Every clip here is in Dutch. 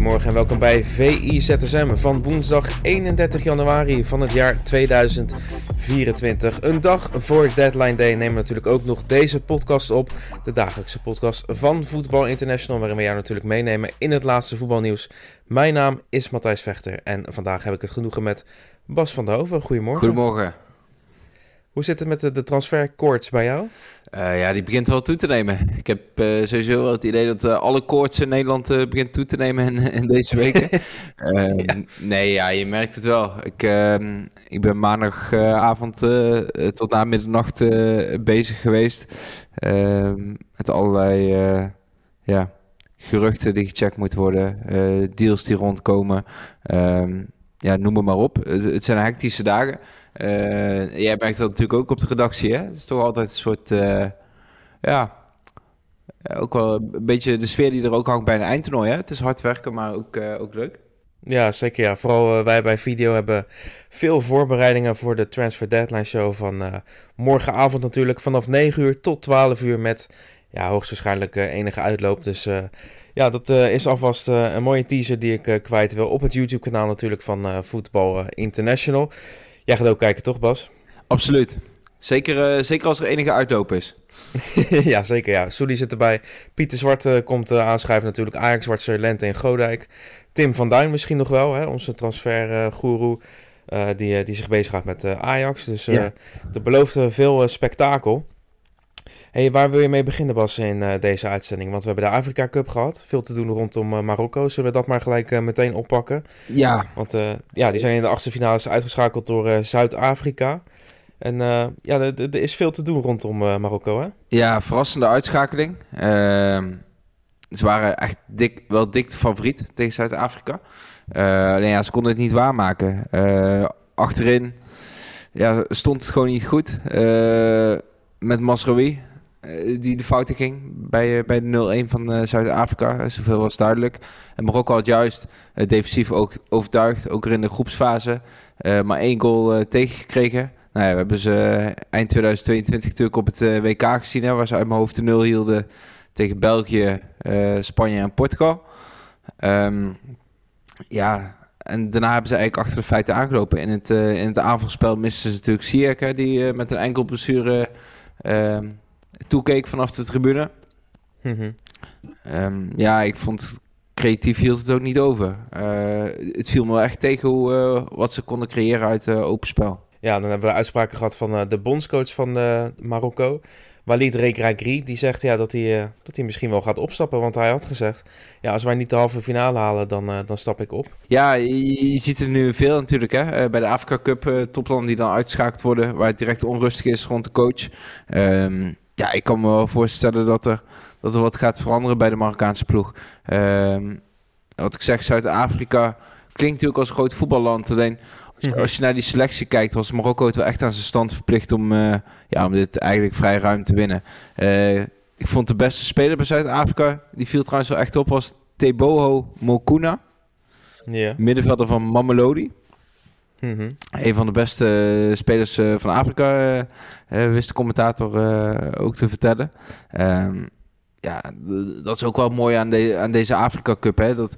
Goedemorgen en welkom bij VIZSM van woensdag 31 januari van het jaar 2024. Een dag voor Deadline Day nemen we natuurlijk ook nog deze podcast op. De dagelijkse podcast van Voetbal International, waarin we jou natuurlijk meenemen in het laatste voetbalnieuws. Mijn naam is Matthijs Vechter en vandaag heb ik het genoegen met Bas van der Hoven. Goedemorgen. Goedemorgen. Hoe zit het met de, de transferkoorts bij jou? Uh, ja, die begint wel toe te nemen. Ik heb uh, sowieso wel het idee dat uh, alle koorts in Nederland begint toe te nemen in, in deze weken. ja. Nee, ja, je merkt het wel. Ik, ehm, ik ben maandagavond tot na middernacht bezig geweest ehm, met allerlei ja, geruchten die gecheckt moeten worden, deals die rondkomen. Ehm, ja, noem maar op. het zijn hectische dagen. Uh, jij merkt dat natuurlijk ook op de redactie, hè? Het is toch altijd een soort, uh, ja, ook wel een beetje de sfeer die er ook hangt bij een eindtoernooi, hè? Het is hard werken, maar ook, ook leuk. Ja, zeker ja. Vooral wij bij Video hebben veel voorbereidingen voor de Transfer Deadline Show van morgenavond natuurlijk vanaf 9 uur tot 12 uur met ja, hoogstwaarschijnlijk enige uitloop. Dus ja, dat is alvast een mooie teaser die ik kwijt wil op het YouTube kanaal natuurlijk van Voetbal International. Jij gaat ook kijken, toch, Bas? Absoluut. Zeker, uh, zeker als er enige uitloop is. ja, zeker. Ja. Soelie zit erbij. Pieter Zwart uh, komt uh, aanschrijven natuurlijk. Ajax, Zwartse Lente en Godijk. Tim van Duin misschien nog wel, hè? onze transfergoeroe. die, die zich bezighoudt met Ajax. Dus ja. er belooft veel spektakel. Hey, waar wil je mee beginnen, Bas, in uh, deze uitzending? Want we hebben de Afrika Cup gehad. Veel te doen rondom uh, Marokko. Zullen we dat maar gelijk uh, meteen oppakken? Ja. Want ja, die zijn in de achtste finales uitgeschakeld door Zuid-Afrika. En ja, er is veel te doen rondom Marokko, hè? Ja, verrassende uitschakeling. Ehm, ze waren echt dik, wel dik de favoriet tegen Zuid-Afrika. ja, ze konden het niet waarmaken. achterin ja, stond het gewoon niet goed. met Masraoui, eh, die de fouten ging bij, uh, bij de 0-1 van uh, Zuid-Afrika. Zoveel was duidelijk. En Marokko had juist defensief ook overtuigd, ook in de groepsfase. maar één goal tegengekregen. Nou ja, we hebben ze eind 2022 natuurlijk op het WK gezien, hè, waar ze uit mijn hoofd de 0 hielden tegen België, Spanje en Portugal. Um, ja, en daarna hebben ze eigenlijk achter de feiten aangelopen. In het, in het aanvalspel misten ze natuurlijk Sierk, die met een enkel blessure... Ehm, toekeek vanaf de tribune. Mm um, ja, ik vond creatief hield het ook niet over. Uh, het viel me wel echt tegen hoe, uh, wat ze konden creëren uit uh, open spel. Ja, dan hebben we uitspraken gehad van de bondscoach van Marokko. Walid Regragri, die zegt ja, dat, hij, dat hij misschien wel gaat opstappen. Want hij had gezegd, ja, als wij niet de halve finale halen, dan, dan stap ik op. Ja, je, je ziet er nu veel natuurlijk. Hè? bij de Afrika Cup uh, toplanden die dan uitgeschakeld worden, waar het direct onrustig is rond de coach. Um, ja, ik kan me wel voorstellen dat er, dat er wat gaat veranderen bij de Marokkaanse ploeg. Uh, wat ik zeg, Zuid-Afrika klinkt natuurlijk als een groot voetballand. Alleen als, mhm. als, je naar die selectie kijkt, was Marokko het wel echt aan zijn stand verplicht om, uh, ja, om dit eigenlijk vrij ruim te winnen. Uh, ik vond de beste speler bij Zuid-Afrika, die viel trouwens wel echt op, was Teboho Mokuna. Middenvelder van Mamelodi. Mm Een van de beste spelers uh, van Afrika, uh, wist de commentator ook te vertellen. Um, ja, dat is ook wel mooi aan, de, aan deze Afrika Cup. Hè? Dat,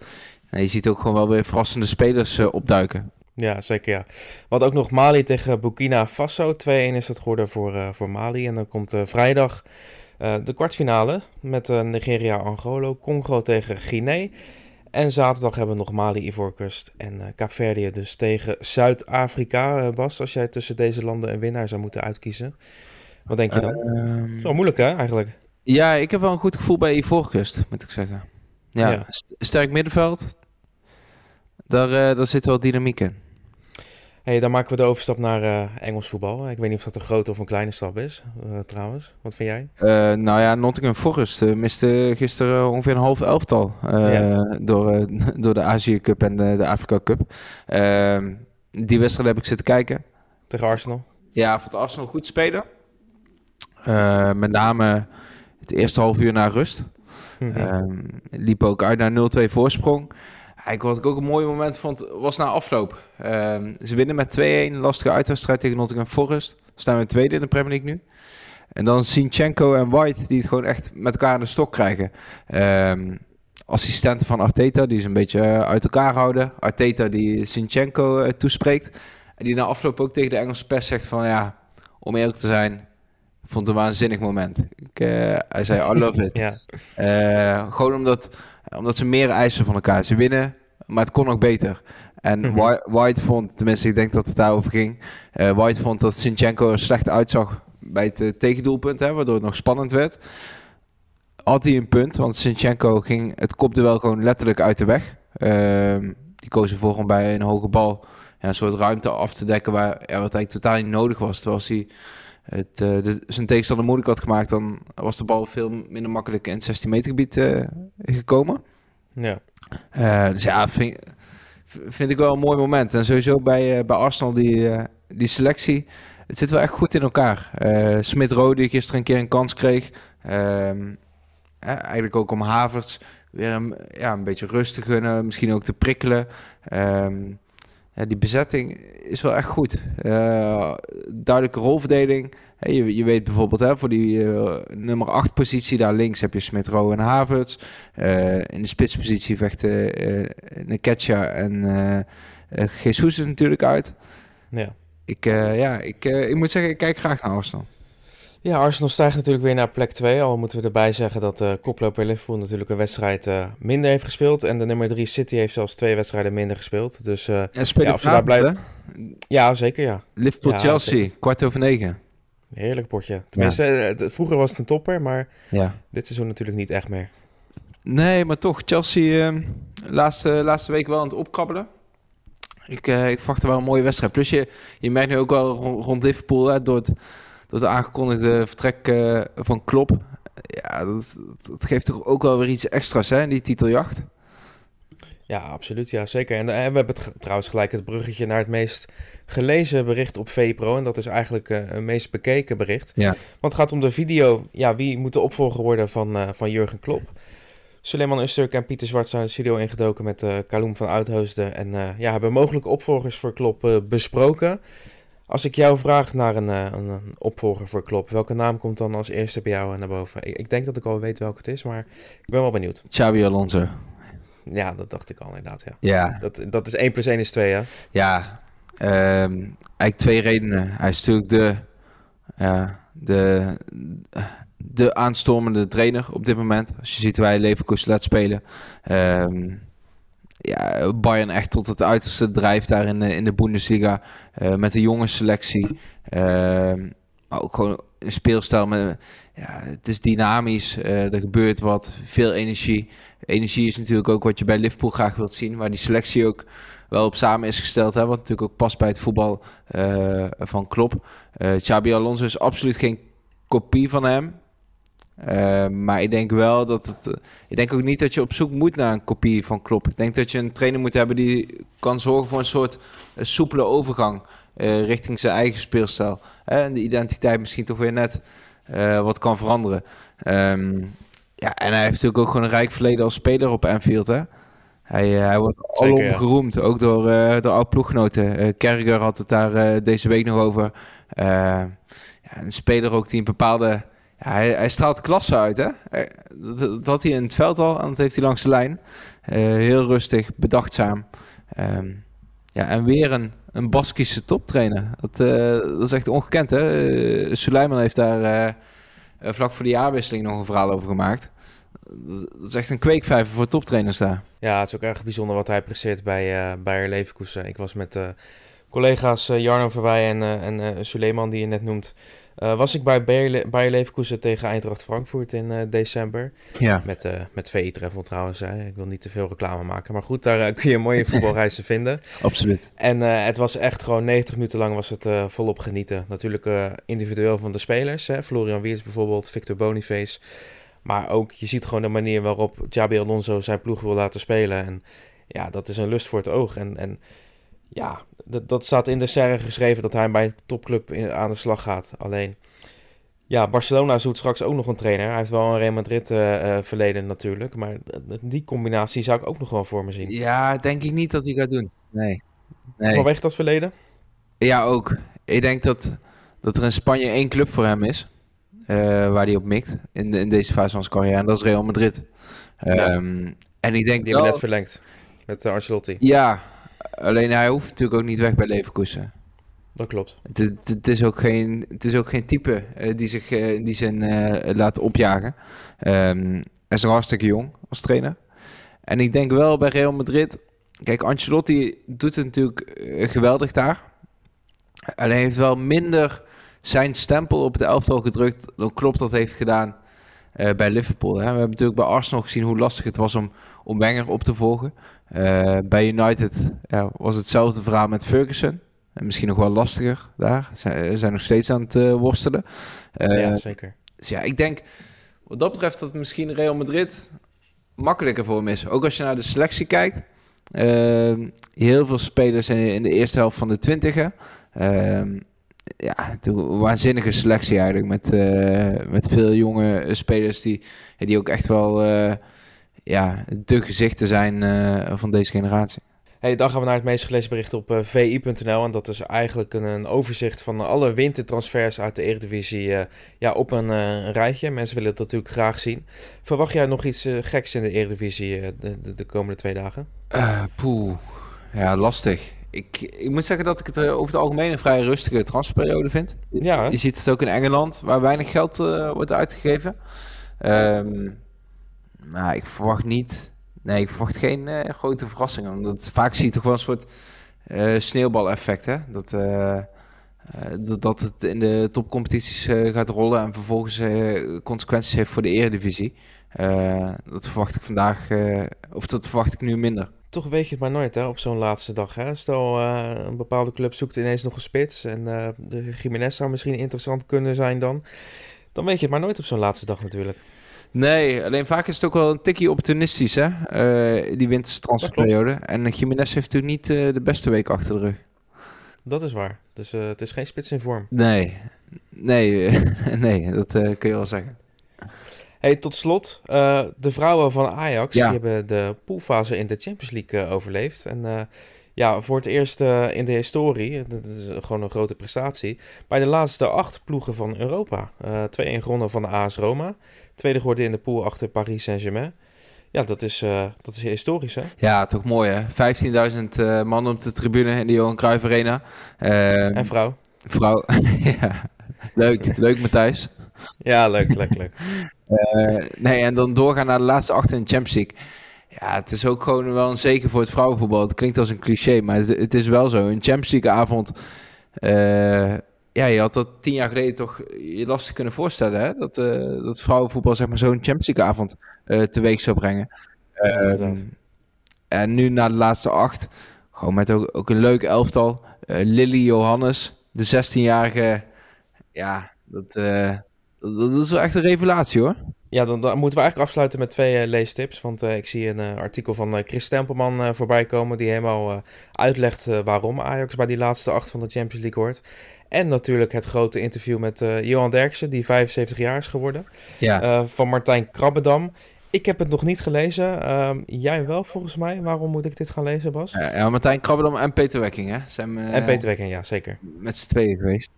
je ziet ook gewoon wel weer verrassende spelers opduiken. Ja, zeker ja. Hadden ook nog Mali tegen Burkina Faso. 2-1 is het geworden voor, voor Mali. En dan komt vrijdag de kwartfinale met Nigeria-Angola. Congo tegen Guinea. En zaterdag hebben we nog Mali, Ivoorkust en uh, Kaapverdië dus tegen Zuid-Afrika. Uh, Bas, als jij tussen deze landen een winnaar zou moeten uitkiezen, wat denk je dan? Uh, Zo moeilijk hè, eigenlijk? Ja, ik heb wel een goed gevoel bij Ivoorkust, moet ik zeggen. Ja, ja. sterk middenveld. Daar, uh, daar zit wel dynamiek in. Hey, dan maken we de overstap naar uh, Engels voetbal. Ik weet niet of dat een grote of een kleine stap is, uh, trouwens. Wat vind jij? Uh, nou ja, Nottingham Forest miste gisteren ongeveer een half elftal ja. door, door de Azië Cup en de, de Afrika Cup. Ehm, die wedstrijd heb ik zitten kijken. Tegen Arsenal? Ja, voor het Arsenal goed spelen. met name het eerste half uur naar rust. Mm -hmm. liep ook uit naar 0-2 voorsprong. Ik, wat ik ook een mooi moment vond, was na afloop. Ehm, ze winnen met 2-1, lastige uitwedstrijd tegen Nottingham Forest. Staan we tweede in de Premier League nu. En dan Sinchenko en White, die het gewoon echt met elkaar aan de stok krijgen. Um, assistenten van Arteta, die ze een beetje eh, uit elkaar houden. Arteta die Sinchenko uh, toespreekt. En die na afloop ook tegen de Engelse pers zegt van ja, om eerlijk te zijn, vond het een waanzinnig moment. Ik, uh, hij zei, I love it. ja. gewoon omdat omdat ze meer eisen van elkaar. Ze winnen, maar het kon ook beter. En mhm. White vond, tenminste ik denk dat het daarover ging. Uh, White vond dat Sinchenko er slecht uitzag bij het uh, tegendoelpunt, hè, waardoor het nog spannend werd. Had hij een punt, want Sinchenko ging het kopduel gewoon letterlijk uit de weg. Uh, die koos ervoor om bij een hoge bal ja, een soort ruimte af te dekken waar, ja, wat eigenlijk totaal niet nodig was. Terwijl hij het, uh, de, zijn tegenstander moeilijk had gemaakt, dan was de bal veel minder makkelijk in het 16 meter gebied uh, gekomen. Ja. Uh, dus ja, vind, vind, ik wel een mooi moment. En sowieso bij, bij Arsenal, die, die selectie, het zit wel echt goed in elkaar. Smit-Rowe, die gisteren een keer een kans kreeg. Ehm, eigenlijk ook om Havertz weer een, ja, een beetje rust te gunnen, misschien ook te prikkelen. Um, ja, die bezetting is wel echt goed. Uh, duidelijke rolverdeling. je, je weet bijvoorbeeld hè, voor die uh, nummer 8 positie daar links heb je Rowe en Havertz. Uh, in de spitspositie vechten Neketja en Jesus natuurlijk uit. Ja. Ik, ja, ik, ik moet zeggen, ik kijk graag naar Arsenal. Ja, Arsenal stijgt natuurlijk weer naar plek 2. Al moeten we erbij zeggen dat de uh, koploper Liverpool natuurlijk een wedstrijd uh, minder heeft gespeeld. En de nummer 3 City heeft zelfs twee wedstrijden minder gespeeld. Dus uh, ja, ja, of daar blijft... Ja, zeker ja. Liverpool-Chelsea, kwart over negen. Heerlijk potje. Tenminste, ja. vroeger was het een topper, maar ja. dit seizoen natuurlijk niet echt meer. Nee, maar toch, Chelsea uh, laatste, laatste week wel aan het opkrabbelen. Ik, ik verwacht er wel een mooie wedstrijd. Plus je, je merkt nu ook wel rond, rond Liverpool, hè, door het door het aangekondigde vertrek uh, van Klop. Ja, dat, dat, geeft toch ook wel weer iets extra's hè, in die titeljacht. Ja, absoluut. Ja, zeker. En, en eh, we hebben het, trouwens gelijk het bruggetje naar het meest gelezen bericht op VPRO. En dat is eigenlijk uh, het meest bekeken bericht. Ja. Want het gaat om de video. Ja, wie moet de opvolger worden van, uh, van Jurgen Klop? Suleiman Usturk en Pieter Zwart zijn de studio ingedoken met uh, Kaloem van Uithoosden. En ja, hebben mogelijke opvolgers voor Klop besproken. Als ik jou vraag naar een, eh, een, een, opvolger voor Klopp, welke naam komt dan als eerste bij jou naar boven? Ik, ik, denk dat ik al weet welke het is, maar ik ben wel benieuwd. Xabi Alonso. Ja, dat dacht ik al inderdaad, ja. ja. Dat, dat is 1 plus 1 is 2, hè? Ja, um, eigenlijk twee redenen. Hij is natuurlijk de, de, de aanstormende trainer op dit moment. Als je ziet hoe hij Leverkusen laat spelen. Um, ja, Bayern echt tot het uiterste drijft daar in de, in de Bundesliga. Uh, met een jonge selectie. Maar ook gewoon een speelstijl met... Ja, het is dynamisch. Uh, er gebeurt wat. Veel energie. Energie is natuurlijk ook wat je bij Liverpool graag wilt zien. Waar die selectie ook wel op samen is gesteld. Hè, wat natuurlijk ook past bij het voetbal van Klopp. Xabi Alonso is absoluut geen kopie van hem. Uh, maar ik denk wel dat het. Uh, ik denk ook niet dat je op zoek moet naar een kopie van Klopp. Ik denk dat je een trainer moet hebben die kan zorgen voor een soort uh, soepele overgang richting zijn eigen speelstijl. en de identiteit misschien toch weer net wat kan veranderen. Um, ja, en hij heeft natuurlijk ook gewoon een rijk verleden als speler op Anfield. Hè? Hij, hij wordt alom ja. geroemd, ook door, door oude ploeggenoten. Kerger had het daar deze week nog over. ja, een speler ook die een bepaalde hij, hij, straalt klasse uit, hè? Eh, dat, dat, hij in het veld al en dat heeft hij langs de lijn. Uh, heel rustig, bedachtzaam. Um, ja, en weer een, een Baskische toptrainer. Dat, uh, dat is echt ongekend, hè? Suleiman heeft daar vlak voor de jaarwisseling nog een verhaal over gemaakt. Dat is echt een kweekvijver voor toptrainers daar. Ja, het is ook erg bijzonder wat hij presteert bij Bayer Leverkusen. Ik was met collega's Jarno Verwij en, en Suleiman, die je net noemt Uh, was ik bij Bayer, Bayer Leverkusen tegen Eintracht Frankfurt in uh, december. Ja. Met, uh, met VI Travel trouwens. Hè. Ik wil niet te veel reclame maken. Maar goed, daar kun je mooie voetbalreizen vinden. Absoluut. En het was echt gewoon 90 minuten lang was het volop genieten. Natuurlijk individueel van de spelers. Hè. Florian Wiers bijvoorbeeld, Victor Boniface. Maar ook, je ziet gewoon de manier waarop Jabi Alonso zijn ploeg wil laten spelen. En ja, dat is een lust voor het oog. En, en ja, dat, dat staat in de serre geschreven dat hij bij een topclub in, aan de slag gaat. Alleen, ja, Barcelona zoekt straks ook nog een trainer. Hij heeft wel een Real Madrid uh, verleden natuurlijk. Maar die combinatie zou ik ook nog wel voor me zien. Ja, denk ik niet dat hij gaat doen. Nee. nee. Vanwege dat verleden? Ja, ook. Ik denk dat, dat er in Spanje één club voor hem is. Uh, waar hij op mikt in, in deze fase van zijn carrière. En dat is Real Madrid. Ja. Um, en ik denk Die hebben net verlengd met uh, Ancelotti. Ja, alleen hij hoeft natuurlijk ook niet weg bij Leverkusen. Dat klopt. Het, het, het is, ook geen, het is ook geen type uh, die zich uh, in die zin laat opjagen. Um, hij is nog hartstikke jong als trainer. En ik denk wel bij Real Madrid... Kijk, Ancelotti doet het natuurlijk geweldig daar. Alleen heeft wel minder zijn stempel op het elftal gedrukt dan Klopp dat heeft gedaan bij Liverpool. Hè. We hebben natuurlijk bij Arsenal gezien hoe lastig het was om, om Wenger op te volgen. Uh, bij United was hetzelfde verhaal met Ferguson. En misschien nog wel lastiger daar. Zij zijn nog steeds aan het uh, worstelen. ja, zeker. Dus ja, ik denk wat dat betreft dat misschien Real Madrid makkelijker voor hem is. Ook als je naar de selectie kijkt. heel veel spelers in, in de eerste helft van de twintiger ja, een waanzinnige selectie eigenlijk. Met, uh, met veel jonge spelers die, die ook echt wel uh, ja, de gezichten zijn uh, van deze generatie. Hey, dan gaan we naar het meest gelezen bericht op vi.nl. En dat is eigenlijk een, een, overzicht van alle wintertransfers uit de Eredivisie ja, op een, een, rijtje. Mensen willen dat natuurlijk graag zien. Verwacht jij nog iets geks in de Eredivisie de, de, de, komende twee dagen? poeh, ja, lastig ik, ik moet zeggen dat ik het over het algemeen een vrij rustige transferperiode vind. Ja. Je ziet het ook in Engeland, waar weinig geld uh, wordt uitgegeven. Um, maar ik verwacht niet... Nee, ik verwacht geen uh, grote verrassingen. Omdat vaak zie je toch wel een soort uh, sneeuwbaleffect, hè? Dat, dat, dat het in de topcompetities gaat rollen en vervolgens consequenties heeft voor de eredivisie. dat verwacht ik vandaag, of dat verwacht ik nu minder toch weet je het maar nooit hè, op zo'n laatste dag. Hè? Stel, een bepaalde club zoekt ineens nog een spits. En de Jiménez zou misschien interessant kunnen zijn dan. Dan weet je het maar nooit op zo'n laatste dag natuurlijk. Nee, alleen vaak is het ook wel een tikkie opportunistisch, hè? Uh, die winterstransferperiode. En Jiménez heeft natuurlijk niet de beste week achter de rug. Dat is waar. Dus het is geen spits in vorm. Nee, nee, nee dat kun je wel zeggen. Hey, tot slot, de vrouwen van Ajax ja. die hebben de poolfase in de Champions League overleefd. En ja, voor het eerst in de historie, dat is gewoon een grote prestatie, bij de laatste acht ploegen van Europa. 2-1 gewonnen van de AS Roma, tweede geworden in de pool achter Paris Saint-Germain. Ja, dat is, dat is historisch, hè? Ja, toch mooi, hè? 15.000 man op de tribune in de Johan Cruijff Arena. Ehm, en vrouw. Vrouw, ja. Leuk, leuk Matthijs. Ja, leuk, leuk, leuk. Uh, nee, en dan doorgaan naar de laatste acht in de Champions League. Ja, het is ook gewoon wel een zeker voor het vrouwenvoetbal. Het klinkt als een cliché, maar het, het is wel zo. Een Champions League avond... Uh, ja, je had dat tien jaar geleden toch je lastig kunnen voorstellen, hè? Dat, uh, dat vrouwenvoetbal zeg maar zo'n Champions League avond teweeg zou brengen. Ja, en nu na de laatste acht, gewoon met ook, ook een leuk elftal. Lily Johannes, de 16-jarige, ja, dat dat is wel echt een revelatie hoor. Ja, dan, dan moeten we eigenlijk afsluiten met twee uh, leestips. Want uh, ik zie een uh, artikel van Chris Tempelman voorbij komen... die helemaal uitlegt waarom Ajax bij die laatste acht van de Champions League hoort. En natuurlijk het grote interview met Johan Derksen, die 75 jaar is geworden. Ja. van Martijn Krabbedam. Ik heb het nog niet gelezen. Ehm, jij wel volgens mij. Waarom moet ik dit gaan lezen, Bas? ja, Martijn Krabbedam en Peter Wekking, hè? Zijn, en Peter Wekking, ja, zeker. Met z'n tweeën geweest.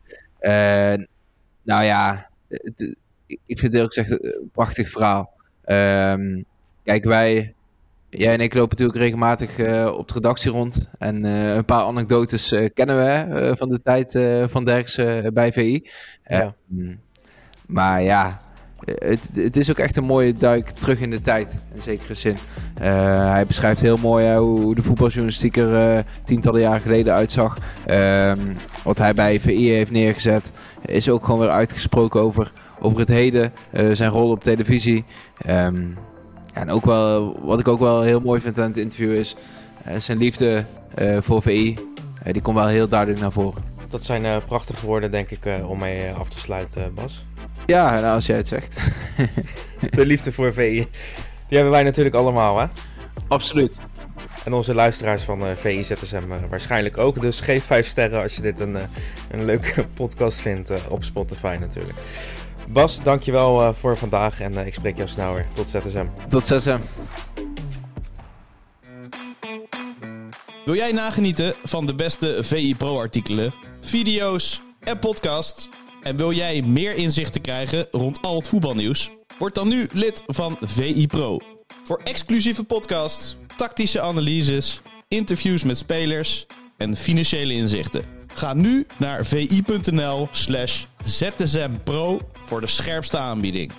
nou ja ik vind het heel gezegd een prachtig verhaal. Um, kijk, wij, jij en ik lopen natuurlijk regelmatig uh, op de redactie rond. En uh, een paar anekdotes uh, kennen we van de tijd van Derksen bij VI. Ja. maar ja, het, het, is ook echt een mooie duik terug in de tijd, in zekere zin. Hij beschrijft heel mooi hoe de voetbaljournalistiek er tientallen jaren geleden uitzag. Ehm, wat hij bij VI heeft neergezet. is ook gewoon weer uitgesproken over, over het heden, eh, zijn rol op televisie. Ehm, en ook wel, wat ik ook wel heel mooi vind aan het interview is eh, zijn liefde eh, voor VI. Die komt wel heel duidelijk naar voren. Dat zijn prachtige woorden, denk ik, om mee af te sluiten, Bas. Ja, nou, als jij het zegt. De liefde voor VI. Die hebben wij natuurlijk allemaal, hè? Absoluut. En onze luisteraars van eh, VI ZSM eh, waarschijnlijk ook. Dus geef 5 sterren als je dit een, een leuke podcast vindt op Spotify natuurlijk. Bas, dankjewel eh voor vandaag en eh, ik spreek jou snel weer. Tot ZSM. Tot 6 Wil jij nagenieten van de beste VI Pro artikelen, video's en podcast? En wil jij meer inzichten krijgen rond al het voetbalnieuws? Word dan nu lid van VI Pro. Voor exclusieve podcasts, tactische analyses, interviews met spelers en financiële inzichten. Ga nu naar vi.nl slash zsmpro voor de scherpste aanbieding.